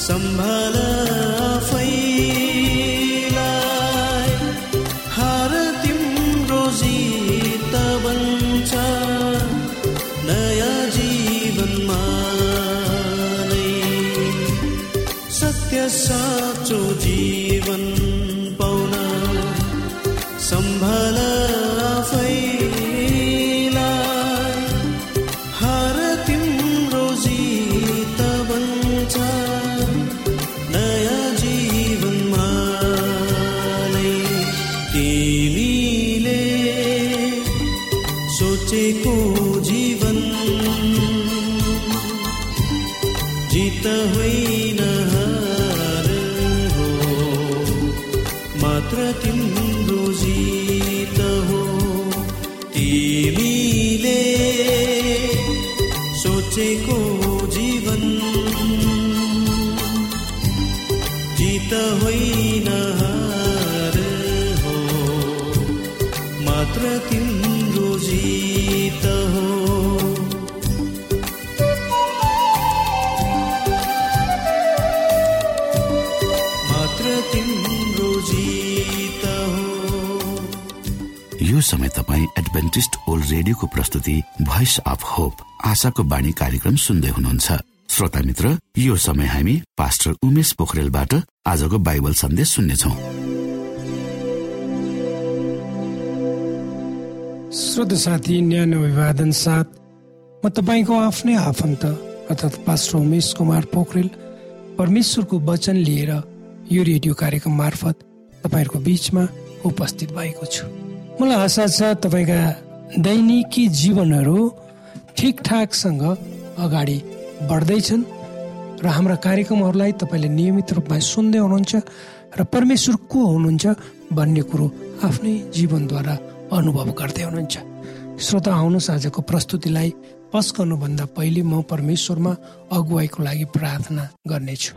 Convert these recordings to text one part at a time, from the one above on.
सम्भाल। बसेको जीवन। जित होइन हार हो मात्र तिम्रो जित हो। मात्र तिम्रो जित हो। यो समय तपाईँ एडभेन्टिस्ट ओल्ड रेडियोको प्रस्तुति भोइस अफ होप आशाको बाणी कार्यक्रम सुन्दै हुनुहुन्छ। श्रोता मित्र यो समय हामी पास्टर उमेश पोखरेलबाट आजको बाइबल सन्देश सुन्नेछौ। श्रोत साथी न्यानो अभिवादन साथ म तपाईँको आफ्नै आफन्त अर्थात् पास्टर उमेश कुमार पोखरेल परमेश्वरको वचन लिएर यो रेडियो कार्यक्रम मार्फत तपाईँहरूको बिचमा उपस्थित भएको छु। मलाई आशा छ तपाईँका दैनिकी जीवनहरू ठिकठाकसँग अगाडि बढ्दैछन् र हाम्रा कार्यक्रमहरूलाई तपाईँले नियमित रूपमा सुन्दै हुनुहुन्छ र परमेश्वर को हुनुहुन्छ भन्ने कुरो आफ्नै जीवनद्वारा अनुभव गर्दै हुनुहुन्छ। श्रोता आउनुहोस् आजको प्रस्तुतिलाई पस गर्नुभन्दा पहिले म परमेश्वरमा अगुवाईको लागि प्रार्थना गर्नेछु।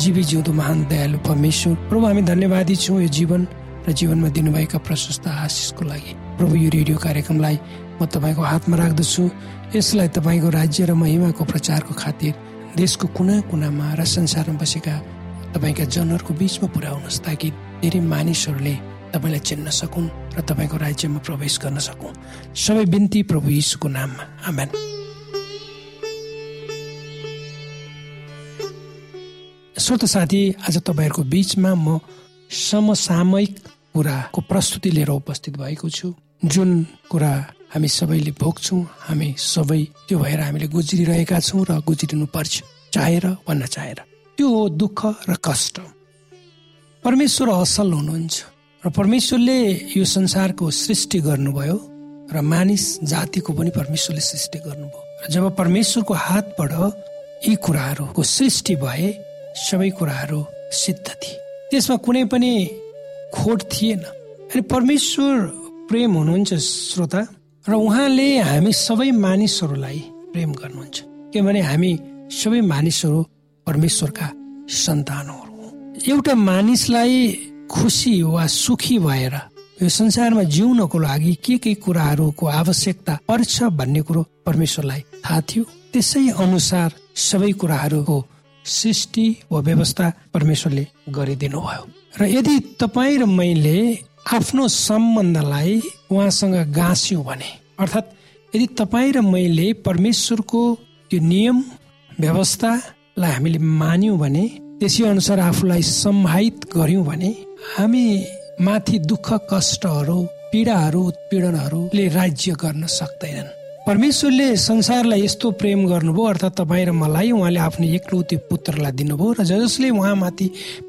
जीवी जिउँदो महान दयालु परमेश्वर प्रभु हामी धन्यवादी छौँ। यो जीवन र जीवनमा दिनुभएका प्रशस्त आशिषको लागि। प्रभु यो रेडियो कार्यक्रमलाई म तपाईँको हातमा राख्दछु। यसलाई तपाईँको राज्य र महिमाको प्रचारको खातिर देशको कुना कुनामा र संसारमा बसेका तपाईँका जनहरूको बिचमा पुर्याउनुहोस् ताकि धेरै मानिसहरूले तपाईँलाई चिन्न सकुन् र तपाईँको राज्यमा प्रवेश गर्न सकुन्। सबै बिन्ती प्रभु यीशुको नाममा। आमेन। श्रोत साथी आज तपाईँहरूको बिचमा म समसामयिक कुराको प्रस्तुति लिएर उपस्थित भएको छु। जुन कुरा हामी सबैले भोग्छौँ हामी सबै त्यो भएर हामीले गुज्रिरहेका छौँ र गुज्रिनु पर्छ चाहेर वा नचाहेर। त्यो हो दुःख र कष्ट। परमेश्वर असल हुनुहुन्छ र परमेश्वरले यो संसारको सृष्टि गर्नुभयो र मानिस जातिको पनि परमेश्वरले सृष्टि गर्नुभयो। र जब परमेश्वरको हातबाट यी कुराहरूको सृष्टि भए सबै कुराहरू सिद्ध थिए। त्यसमा कुनै पनि खोट थिएन। अनि परमेश्वर प्रेम हुनुहुन्छ श्रोता र उहाँले हामी सबै मानिसहरूलाई प्रेम गर्नुहुन्छ। किनभने हामी सबै मानिसहरू परमेश्वरका सन्तानहरू एउटा मानिसलाई खुसी वा सुखी भएर यो संसारमा जिउनको लागि के के कुराहरूको आवश्यकता पर्छ भन्ने कुरो परमेश्वरलाई थाहा थियो। त्यसै अनुसार सबै कुराहरूको सृष्टि वा व्यवस्था परमेश्वरले गरिदिनु भयो र यदि तपाईँ र मैले आफ्नो सम्बन्धलाई उहाँसँग गाँस्यौँ भने अर्थात् यदि तपाईँ र मैले परमेश्वरको त्यो नियम व्यवस्थालाई हामीले मान्यौँ भने त्यसै अनुसार आफूलाई सम्हाइत गर्यौँ भने हामी माथि दुःख कष्टहरू पीडाहरू उत्पीडनहरूले राज्य गर्न सक्दैनन्। परमेश्वरले संसारलाई यस्तो प्रेम गर्नुभयो अर्थात् तपाईँ र मलाई उहाँले आफ्नो एकलौती पुत्रलाई दिनुभयो र जसले उहाँमाथि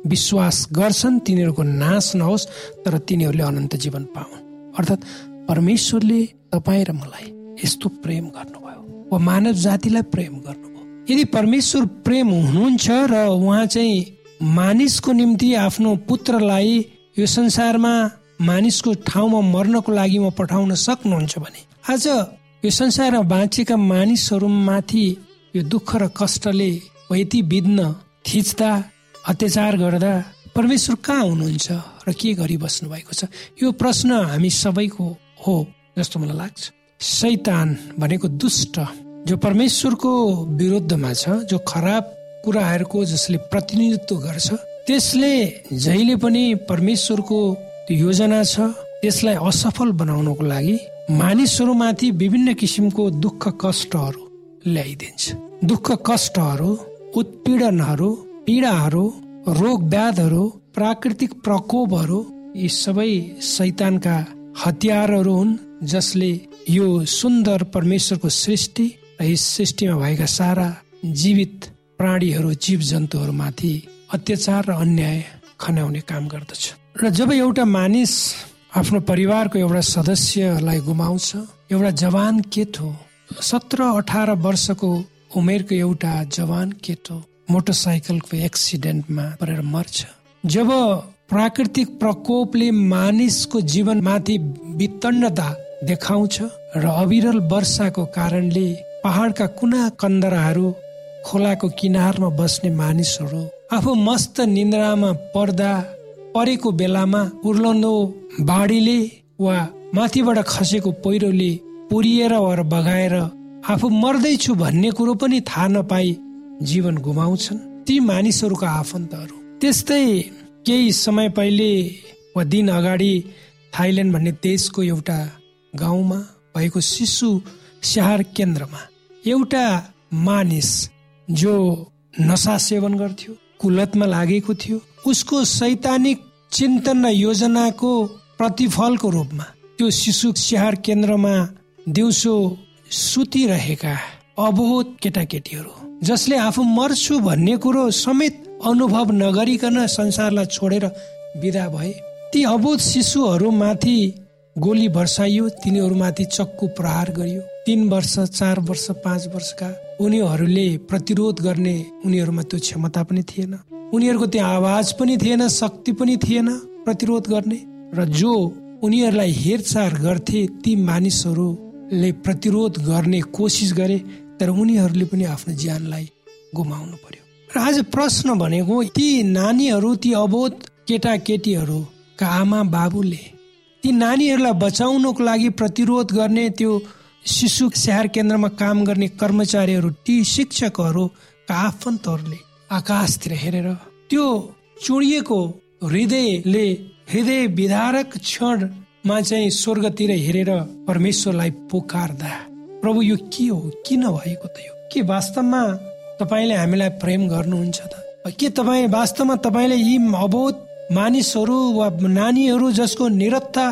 विश्वास गर्छन् तिनीहरूको नाश नहोस् तर तिनीहरूले अनन्त जीवन पाउन्। अर्थात् परमेश्वरले तपाईँ र मलाई यस्तो प्रेम गर्नुभयो वा मानव जातिलाई प्रेम गर्नुभयो। यदि परमेश्वर प्रेम हुनुहुन्छ र उहाँ चाहिँ मानिसको निम्ति आफ्नो पुत्रलाई यो संसारमा मानिसको ठाउँमा मर्नको लागि म पठाउन सक्नुहुन्छ भने आज यो संसारमा बाँचेका मानिसहरूमाथि यो दुःख र कष्टले यति बित्न थिच्दा अत्याचार गर्दा परमेश्वर कहाँ हुनुहुन्छ र के गरिबस्नु भएको छ? यो प्रश्न हामी सबैको हो जस्तो मलाई लाग्छ। सैतान भनेको दुष्ट जो परमेश्वरको विरुद्धमा छ जो खराब कुराहरूको जसले प्रतिनिधित्व गर्छ त्यसले जहिले पनि परमेश्वरको योजना छ त्यसलाई असफल बनाउनको लागि मानिसहरूमाथि विभिन्न किसिमको दुःख कष्टहरू ल्याइदिन्छ। दुःख कष्टहरू उत्पीडनहरू पीडाहरू रोग व्याधहरू प्राकृतिक प्रकोपहरू यी सबै शैतानका हतियारहरू हुन् जसले यो सुन्दर परमेश्वरको सृष्टि र यस सृष्टिमा भएका सारा जीवित प्राणीहरू जीव जन्तुहरूमाथि अत्याचार र अन्याय खनाउने काम गर्दछ। र जब एउटा मानिस आफ्नो परिवारको एउटा सदस्यलाई गुमाउँछ। एउटा जवान केटो। सत्र अठार वर्षको उमेरको एउटा जवान केटो मोटरसाइकलको एक्सिडेन्टमा परेर मर्छ। जब प्राकृतिक प्रकोपले मानिसको जीवनमाथि वितण्डता देखाउँछ र अविरल वर्षाको कारणले पहाडका कुना कन्दराहरू खोलाको किनारमा बस्ने मानिसहरू आफू मस्त निन्द्रामा पर्दा परेको बेलामा उर्लन्दो बाढीले वा माथिबाट खसेको पहिरोले पुरिएर वा बगाएर आफू मर्दैछु भन्ने कुरो पनि थाहा नपाई जीवन गुमाउँछन्। ती मानिसहरूका आफन्तहरू। त्यस्तै केही समय पहिले वा दिन अगाडि थाइल्यान्ड भन्ने देशको एउटा गाउँमा भएको शिशु स्याहार केन्द्रमा एउटा मानिस जो नसा सेवन गर्थ्यो। कुलतमा लागेको थियो। उसको सैद्धान्तिक चिन्तन र योजनाको प्रतिफलको रूपमा त्यो शिशु स्याहार केन्द्रमा दिउँसो सुतिरहेका अबोध केटाकेटीहरू जसले आफू मर्छु भन्ने कुरो समेत अनुभव नगरिकन संसारलाई छोडेर विदा भए। ती अबोध शिशुहरूमाथि गोली वर्षाइयो तिनीहरूमाथि चक्कु प्रहार गरियो। तीन वर्ष चार वर्ष पाँच वर्षका उनीहरूले प्रतिरोध गर्ने उनीहरूमा त्यो क्षमता पनि थिएन। उनीहरूको त्यहाँ आवाज पनि थिएन शक्ति पनि थिएन प्रतिरोध गर्ने। र जो उनीहरूलाई हेरचाह गर्थे ती मानिसहरूले प्रतिरोध गर्ने कोसिस गरे तर उनीहरूले पनि आफ्नो ज्यानलाई गुमाउनु पर्यो। र आज प्रश्न भनेको ती नानीहरू ती अबोध केटा केटीहरूका आमा बाबुले ती नानीहरूलाई बचाउनको लागि प्रतिरोध गर्ने त्यो शिशु स्याहार केन्द्रमा काम गर्ने कर्मचारीहरू ती शिक्षकहरूका आफन्तहरूले आकाशतिर हेरेर त्यो चुडिएको हृदयले हृदय विधारक क्षणमा चाहिँ स्वर्गतिर हेरेर परमेश्वरलाई पोखार्दा प्रभु यो के हो? किन भएको त यो? के वास्तवमा तपाईँले हामीलाई प्रेम गर्नुहुन्छ त? के तपाईँ वास्तवमा तपाईँले यी अबोध मानिसहरू वा नानीहरू जसको निरत्ता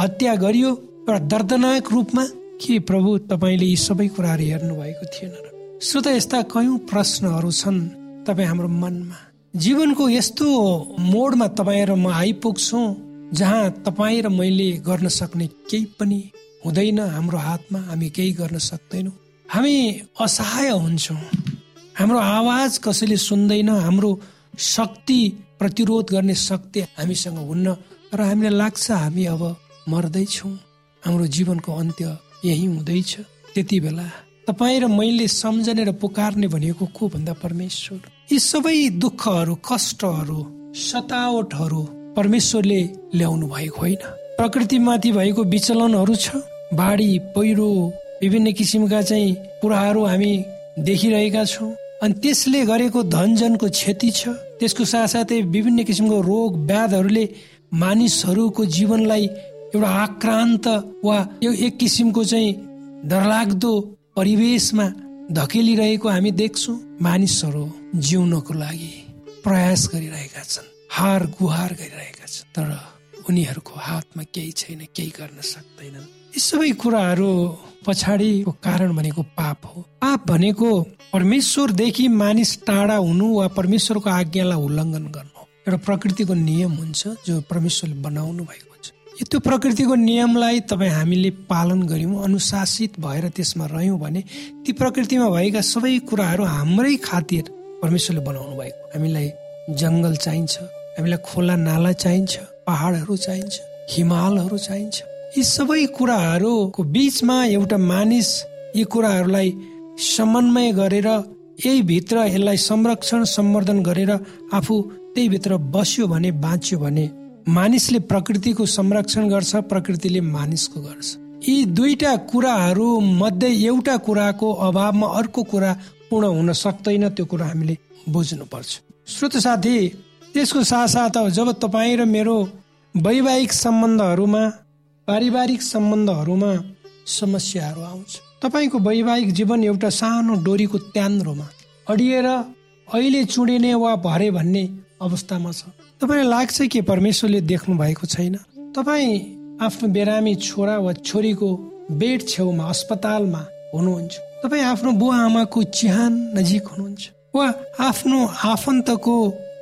हत्या गरियो एउटा दर्दनाक रूपमा के प्रभु तपाईँले यी सबै कुराहरू हेर्नु भएको थिएन र? श्रोत यस्ता कयौँ प्रश्नहरू छन् तपाईँ हाम्रो मनमा। जीवनको यस्तो मोडमा तपाईँ र म आइपुग्छौँ जहाँ तपाईँ र मैले गर्न सक्ने केही पनि हुँदैन हाम्रो हातमा हामी केही गर्न सक्दैनौँ। हामी असहाय हुन्छौँ। हाम्रो आवाज कसैले सुन्दैन हाम्रो शक्ति प्रतिरोध गर्ने शक्ति हामीसँग हुन्न र हामीलाई लाग्छ हामी अब मर्दैछौँ। हाम्रो जीवनको अन्त्य यही हुँदैछ। त्यति बेला तपाईँ र मैले सम्झने र पुकार्ने भनेको को भन्दा परमेश्वर? यी सबै दुःखहरू कष्टहरू सतावटहरू परमेश्वरले ल्याउनु भएको होइन। प्रकृतिमाथि भएको विचलनहरू छ। बाढी पहिरो विभिन्न किसिमका चाहिँ कुराहरू हामी देखिरहेका छौँ। अनि त्यसले गरेको धनजनको क्षति छ। त्यसको साथसाथै विभिन्न किसिमको रोग व्याधहरूले मानिसहरूको जीवनलाई एउटा आक्रान्त वा यो एक किसिमको चाहिँ डरलाग्दो परिवेशमा धकेलिरहेको हामी देख्छौँ मानिसहरू जिउनको लागि प्रयास गरिरहेका छन् हार गुहार गरिरहेका छन्। तर उनीहरूको हातमा केही छैन केही गर्न सक्दैनन्। यी सबै कुराहरू पछाडिको कारण भनेको पाप हो। पाप भनेको परमेश्वरदेखि मानिस टाढा हुनु वा परमेश्वरको आज्ञालाई उल्लङ्घन गर्नु एउटा प्रकृतिको नियम हुन्छ जो परमेश्वरले बनाउनु भएको त्यो प्रकृतिको नियमलाई तपाईँ हामीले पालन गऱ्यौँ अनुशासित भएर त्यसमा रह्यौँ भने ती प्रकृतिमा भएका सबै कुराहरू हाम्रै खातिर परमेश्वरले बनाउनु भएको हामीलाई जङ्गल चाहिन्छ हामीलाई खोला नाला चाहिन्छ पहाडहरू चाहिन्छ हिमालहरू चाहिन्छ। यी सबै कुराहरूको बिचमा एउटा मानिस यी कुराहरूलाई समन्वय गरेर यही भित्र यसलाई संरक्षण सम्वर्धन गरेर आफू त्यही भित्र बस्यो भने बाँच्यो भने मानिसले प्रकृतिको संरक्षण गर्छ प्रकृतिले मानिसको गर्छ। यी दुईटा कुराहरू मध्ये एउटा कुराको अभावमा अर्को कुरा पूर्ण हुन सक्दैन त्यो कुरा हामीले बुझ्नु पर्छ श्रोत साथी त्यसको साथसाथ जब तपाईँ र मेरो वैवाहिक सम्बन्धहरूमा पारिवारिक सम्बन्धहरूमा समस्याहरू आउँछ। तपाईँको वैवाहिक जीवन एउटा सानो डोरीको त्यान्द्रोमा अडिएर अहिले चुडिने वा भरे भन्ने अवस्थामा छ। तपाईँलाई लाग्छ कि परमेश्वरले देख्नु भएको छैन? तपाईँ आफ्नो बिरामी छोरा वा छोरीको बेड छेउमा अस्पतालमा हुनुहुन्छ। तपाईँ आफ्नो बुवा आमाको चिहान नजिक हुनुहुन्छ। वा आफ्नो आफन्तको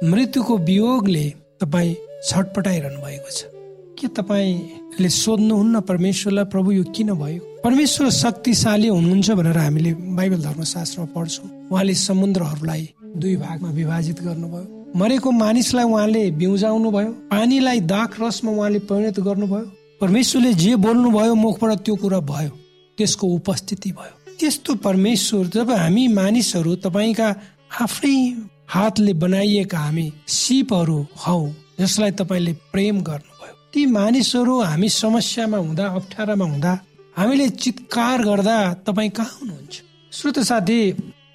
मृत्युको वियोगले तपाईँ छटपटाइरहनु भएको छ। के तपाईँले सोध्नुहुन्न परमेश्वरलाई प्रभु यो किन भयो? परमेश्वर शक्तिशाली हुनुहुन्छ भनेर हामीले बाइबल धर्मशास्त्रमा पढ्छौँ। उहाँले समुद्रहरूलाई दुई भागमा विभाजित गर्नुभयो। मरेको मानिसलाई उहाँले बिउजाउनु भयो पानीलाई दाख रसमा उहाँले परिणत गर्नुभयो। परमेश्वरले जे बोल्नु भयो मुखबाट त्यो कुरा भयो। त्यसको उपस्थिति भयो। त्यस्तो परमेश्वर जब हामी मानिसहरू तपाईँका आफ्नै हातले बनाइएका हामी सिपहरू हौ जसलाई तपाईँले प्रेम गर्नुभयो। ती मानिसहरू हामी समस्यामा हुँदा अप्ठ्यारामा हुँदा हामीले चितकार गर्दा तपाईँ कहाँ हुनुहुन्छ? श्रोत साथी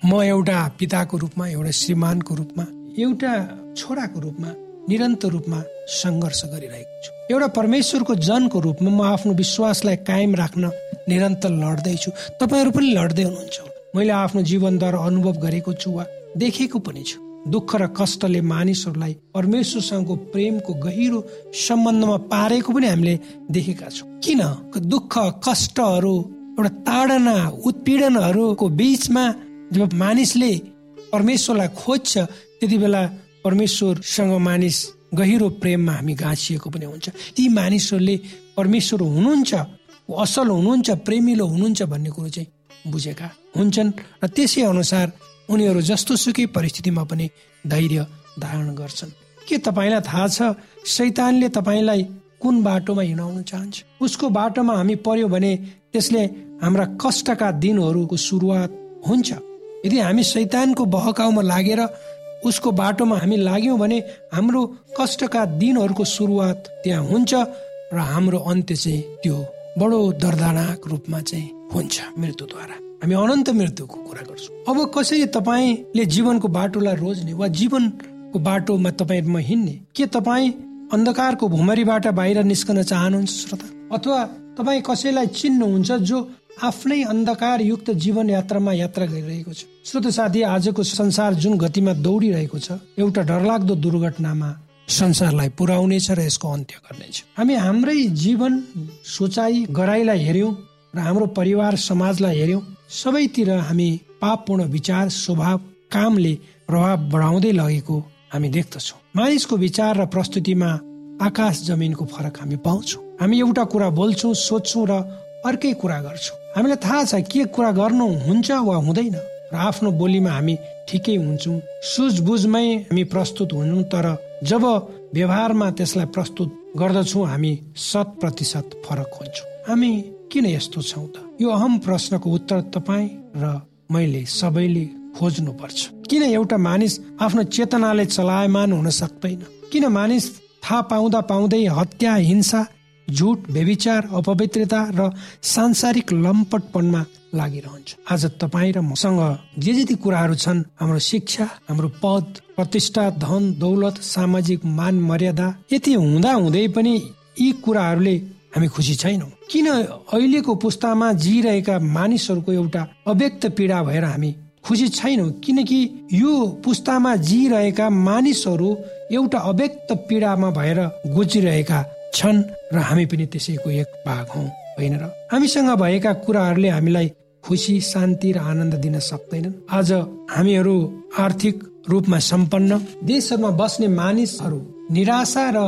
म एउटा पिताको रूपमा एउटा श्रीमानको रूपमा एउटा छोराको रूपमा निरन्तर रूपमा सङ्घर्ष गरिरहेको छु। एउटा परमेश्वरको जनको रूपमा म आफ्नो विश्वासलाई कायम राख्न निरन्तर लड्दैछु। तपाईँहरू पनि लड्दै हुनुहुन्छ मैले आफ्नो जीवनद्वारा अनुभव गरेको छु वा देखेको पनि छु। दुःख र कष्टले मानिसहरूलाई परमेश्वरसँगको प्रेमको गहिरो सम्बन्धमा पारेको पनि हामीले देखेका छौँ। किन? दुःख कष्टहरू एउटा ताडना उत्पीडनहरूको बिचमा जब मानिसले परमेश्वरलाई खोज्छ त्यति बेला परमेश्वरसँग मानिस गहिरो प्रेममा हामी गाँसिएको पनि हुन्छ। ती मानिसहरूले परमेश्वर हुनुहुन्छ असल हुनुहुन्छ प्रेमिलो हुनुहुन्छ भन्ने कुरो चाहिँ बुझेका हुन्छन्। र त्यसै अनुसार उनीहरू जस्तो सुकै परिस्थितिमा पनि धैर्य धारण गर्छन्। के तपाईँलाई थाहा छ शैतानले तपाईँलाई कुन बाटोमा हिँडाउन चाहन्छ? उसको बाटोमा हामी पर्यो भने त्यसले हाम्रा कष्टका दिनहरूको सुरुवात हुन्छ। यदि हामी शैतानको बहकाउमा लागेर उसको बाटोमा हामी लाग्यौँ भने हाम्रो कष्टका दिनहरूको सुरुवात त्यहाँ हुन्छ र हाम्रो अन्त्य चाहिँ त्यो बडो दर्दनाक रूपमा चाहिँ हुन्छ मृत्युद्वारा हामी अनन्त मृत्युको कुरा गर्छौँ। अब कसरी तपाईँले जीवनको बाटोलाई रोज्ने वा जीवनको बाटोमा तपाईँमा हिँड्ने के तपाईँ अन्धकारको भुमरीबाट बाहिर निस्कन चाहनुहुन्छ श्रोता? अथवा तपाईँ कसैलाई चिन्नुहुन्छ जो आफ्नै अन्धकार युक्त जीवन यात्रामा यात्रा गरिरहेको छ? श्रोत साथी आजको संसार जुन गतिमा दौडिरहेको छ एउटा डरलाग्दो दुर्घटनामा संसारलाई पुर्याउनेछ र यसको अन्त्य गर्नेछ। हामी हाम्रै जीवन सोचाइ गराइलाई हेर्यौँ र हाम्रो परिवार समाजलाई हेर्यौँ सबैतिर हामी पापपूर्ण विचार स्वभाव कामले प्रभाव बढाउँदै लगेको हामी देख्दछौँ। मानिसको विचार र प्रस्तुतिमा आकाश जमिनको फरक हामी पाउँछौँ। हामी एउटा कुरा बोल्छौँ सोध्छौँ र अर्कै कुरा गर्छौँ। हामीलाई थाहा छ के कुरा गर्नु हुन्छ वा हुँदैन। र आफ्नो बोलीमा हामी ठिकै हुन्छौँ। सुझबुझमै हामी प्रस्तुत हुन्छौँ तर जब व्यवहारमा त्यसलाई प्रस्तुत गर्दछौँ हामी शत प्रतिशत फरक हुन्छौँ। हामी किन यस्तो छौँ त? यो अहम प्रश्नको उत्तर तपाईँ र मैले सबैले खोज्नु पर्छ किन एउटा मानिस आफ्नो चेतनाले चलायमान हुन सक्दैन? किन मानिस थाहा पाउँदा पाउँदै हत्या हिंसा झुट व्यविचार अपवित्रता र सांसारिक लम्पटपनमा लागिरहन्छ? आज तपाईँ र मसँग जे जति कुराहरू छन् हाम्रो शिक्षा हाम्रो पद प्रतिष्ठा धन दौलत सामाजिक मान मर्यादा यति हुँदा हुँदै पनि यी कुराहरूले हामी खुसी छैनौँ। किन अहिलेको पुस्तामा जिरहेका मानिसहरूको एउटा अव्यक्त पीडा भएर हामी खुसी छैनौँ? किनकि यो पुस्तामा जिरहेका मानिसहरू एउटा अव्यक्त पीडामा भएर गुजिरहेका छन् र हामी पनि त्यसैको एक भाग हौ होइन र? हामीसँग भएका कुराहरूले हामीलाई खुसी शान्ति र आनन्द दिन सक्दैनन्। आज हामीहरू आर्थिक रूपमा सम्पन्न देशहरूमा बस्ने मानिसहरू निराशा र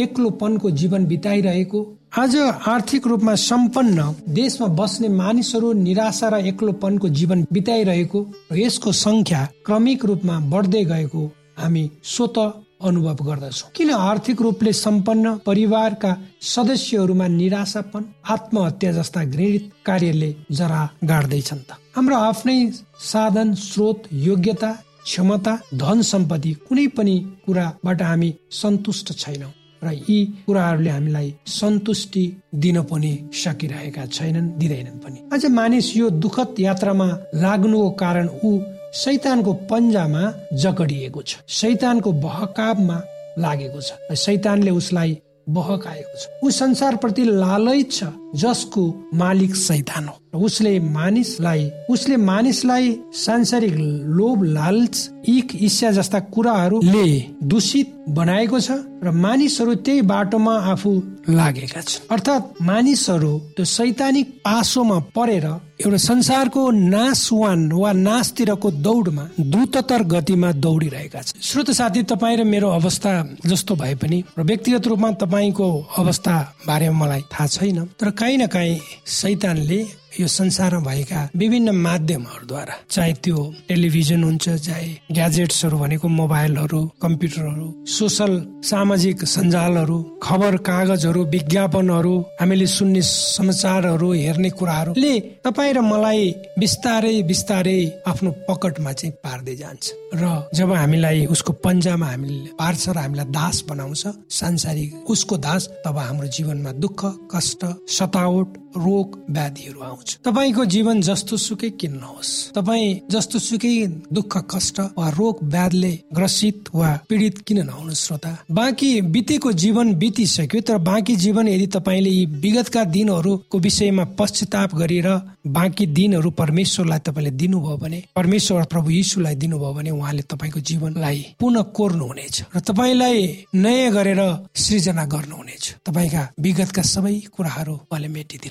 एक्लोपनको जीवन बिताइरहेको आज आर्थिक रूपमा सम्पन्न देशमा बस्ने मानिसहरू निराशा र एक्लोपनको जीवन बिताइरहेको र यसको संख्या क्रमिक रूपमा बढ्दै गएको हामी स्वत अनुभव गर्दछौ। किन आर्थिक रूपले सम्पन्न परिवारका सदस्यहरूमा निराशापन आत्महत्या जस्ता घृणित कार्यले जरा गाड्दैछन् त? हाम्रो आफ्नै साधन स्रोत योग्यता क्षमता धन सम्पत्ति कुनै पनि कुराबाट हामी सन्तुष्ट छैनौँ। र यी कुराहरूले हामीलाई सन्तुष्टि दिन पनि सकिरहेका छैनन् दिँदैनन् पनि। अझ मानिस यो दुखद यात्रामा लाग्नुको कारण ऊ शैतानको पन्जामा जकडिएको छ। शैतानको बहकावमा लागेको छ। शैतानले उसलाई बहकाएको छ। ऊ संसारप्रति लालच छ। जसको मालिक शैतान हो। उसले मानिसलाई उसले मानिसलाई सांसारिक लोभ लालच इक इच्छा जस्ता कुराहरूले दूषित बनाएको छ र मानिसहरू त्यही बाटोमा आफू लागेका छन्। अर्थात् मानिसहरू त्यो सैतानिक पासोमा परेर एउटा संसारको नाशवान वा नाशतिरको दौडमा द्रुततर गतिमा दौडिरहेका छन्। श्रोत साथी तपाईँ र मेरो अवस्था जस्तो भए पनि र व्यक्तिगत रूपमा तपाईँको अवस्था बारेमा मलाई थाहा छैन तर काहीँ न काहीँ सैतानले यो संसारमा भएका विभिन्न माध्यमहरूद्वारा चाहे त्यो टेलिभिजन हुन्छ चाहे ग्याजेट्सहरू भनेको मोबाइलहरू कम्प्युटरहरू सोसल सामाजिक सञ्जालहरू खबर कागजहरू विज्ञापनहरू हामीले सुन्ने समाचारहरू हेर्ने कुराहरूले तपाईँ र मलाई बिस्तारै बिस्तारै आफ्नो पकटमा चाहिँ पार्दै जान्छ। र जब हामीलाई उसको पन्जामा हामीले पार्छ र हामीलाई दास बनाउँछ सांसारिक उसको दास तब हाम्रो जीवनमा दुःख कष्ट सतावट रोग व्याधिहरू आउँछ। तपाईँको जीवन जस्तो सुकै किन नहोस् तपाईँ जस्तो सुकै दुःख कष्ट वा रोग व्याधले ग्रसित वा पीडित किन नहुनु श्रोता? बाँकी बितेको जीवन बितिसक्यो तर बाँकी जीवन यदि तपाईँले यी विगतका दिनहरूको विषयमा पश्चाताप गरेर बाँकी दिनहरू परमेश्वरलाई तपाईँले दिनुभयो भने परमेश्वर प्रभु यीशुलाई दिनुभयो भने उहाँले तपाईँको जीवनलाई पुनः कोर्नुहुनेछ र तपाईँलाई नयाँ गरेर सृजना गर्नुहुनेछ। तपाईँका विगतका सबै कुराहरू उहाँले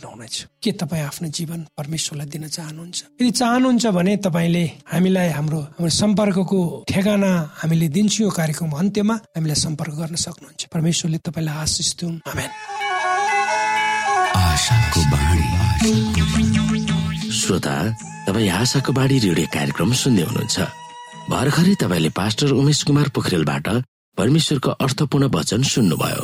मेटिदिनुहुनेछ के तपाईँ आफ्नो जीवन परमेश्वरलाई दिन चाहनुहुन्छ? यदि चाहनुहुन्छ भने तपाईँले हामीलाई हाम्रो हाम्रो सम्पर्कको ठेगाना हामीले दिन्छु यो कार्यक्रम अन्त्यमा हामीलाई सम्पर्क गर्न सक्नुहुन्छ। परमेश्वरले तपाईँलाई आशिष दिउन्। श्रोता तपाईँ आशाको बाणी रेडियो कार्यक्रम सुन्दै हुनुहुन्छ। भर्खरै तपाईँले पास्टर उमेश कुमार पोखरेलबाट परमेश्वरको अर्थपूर्ण वचन सुन्नुभयो।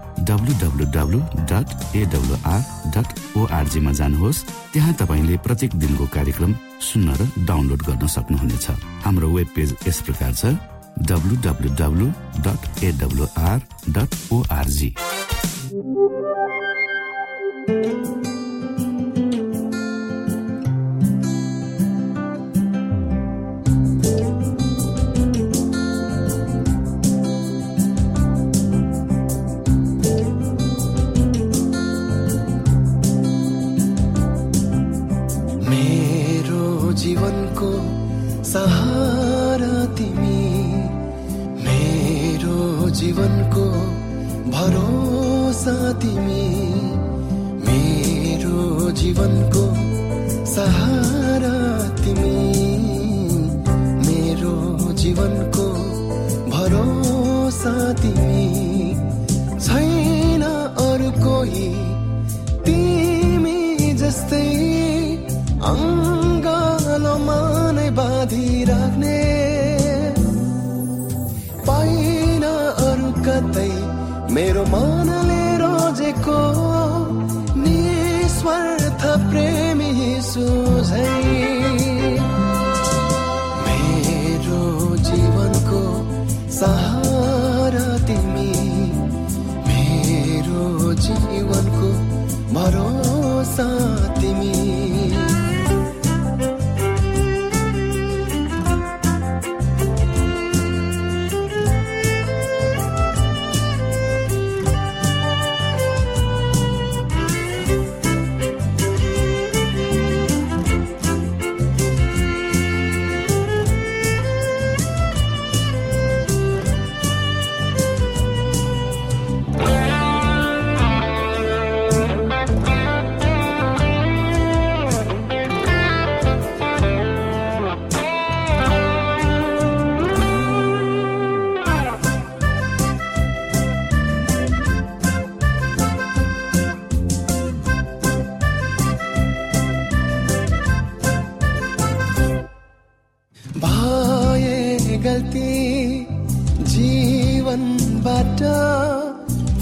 डट जानुहोस्। त्यहाँ तपाईँले प्रत्येक दिनको कार्यक्रम सुन्न र डाउनलोड गर्न सक्नुहुनेछ। हाम्रो वेब पेज यस प्रकार छ W W W dot AWR dot org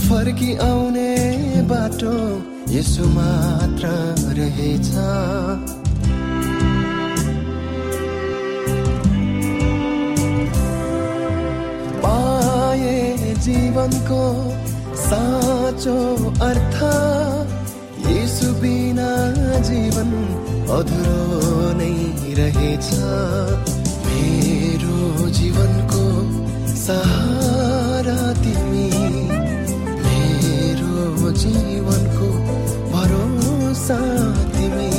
फर्की आउने बाटो यसो मात्र रहेछ। पाए जीवनको साँचो अर्थ यसु बिना जीवन अधुरो नै रहेछ। मेरो जीवनको तिमी मेरो जीवनको भरोसा तिमी।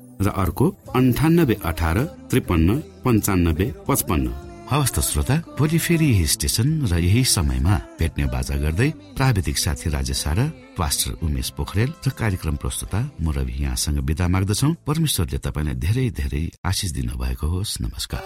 र अर्को अन्ठानब्बे अठार त्रिपन्न पञ्चानब्बे पचपन्न। हवस् त श्रोता भोलि फेरि यही स्टेशन र यही समयमा भेट्ने बाजा गर्दै प्राविधिक साथी राजेश पास्टर उमेश पोखरेल र कार्यक्रम प्रस्तुता म रवि यहाँसँग विदा माग्दछौ। परमेश्वरले तपाईँलाई धेरै धेरै आशिष दिनु भएको होस्। नमस्कार।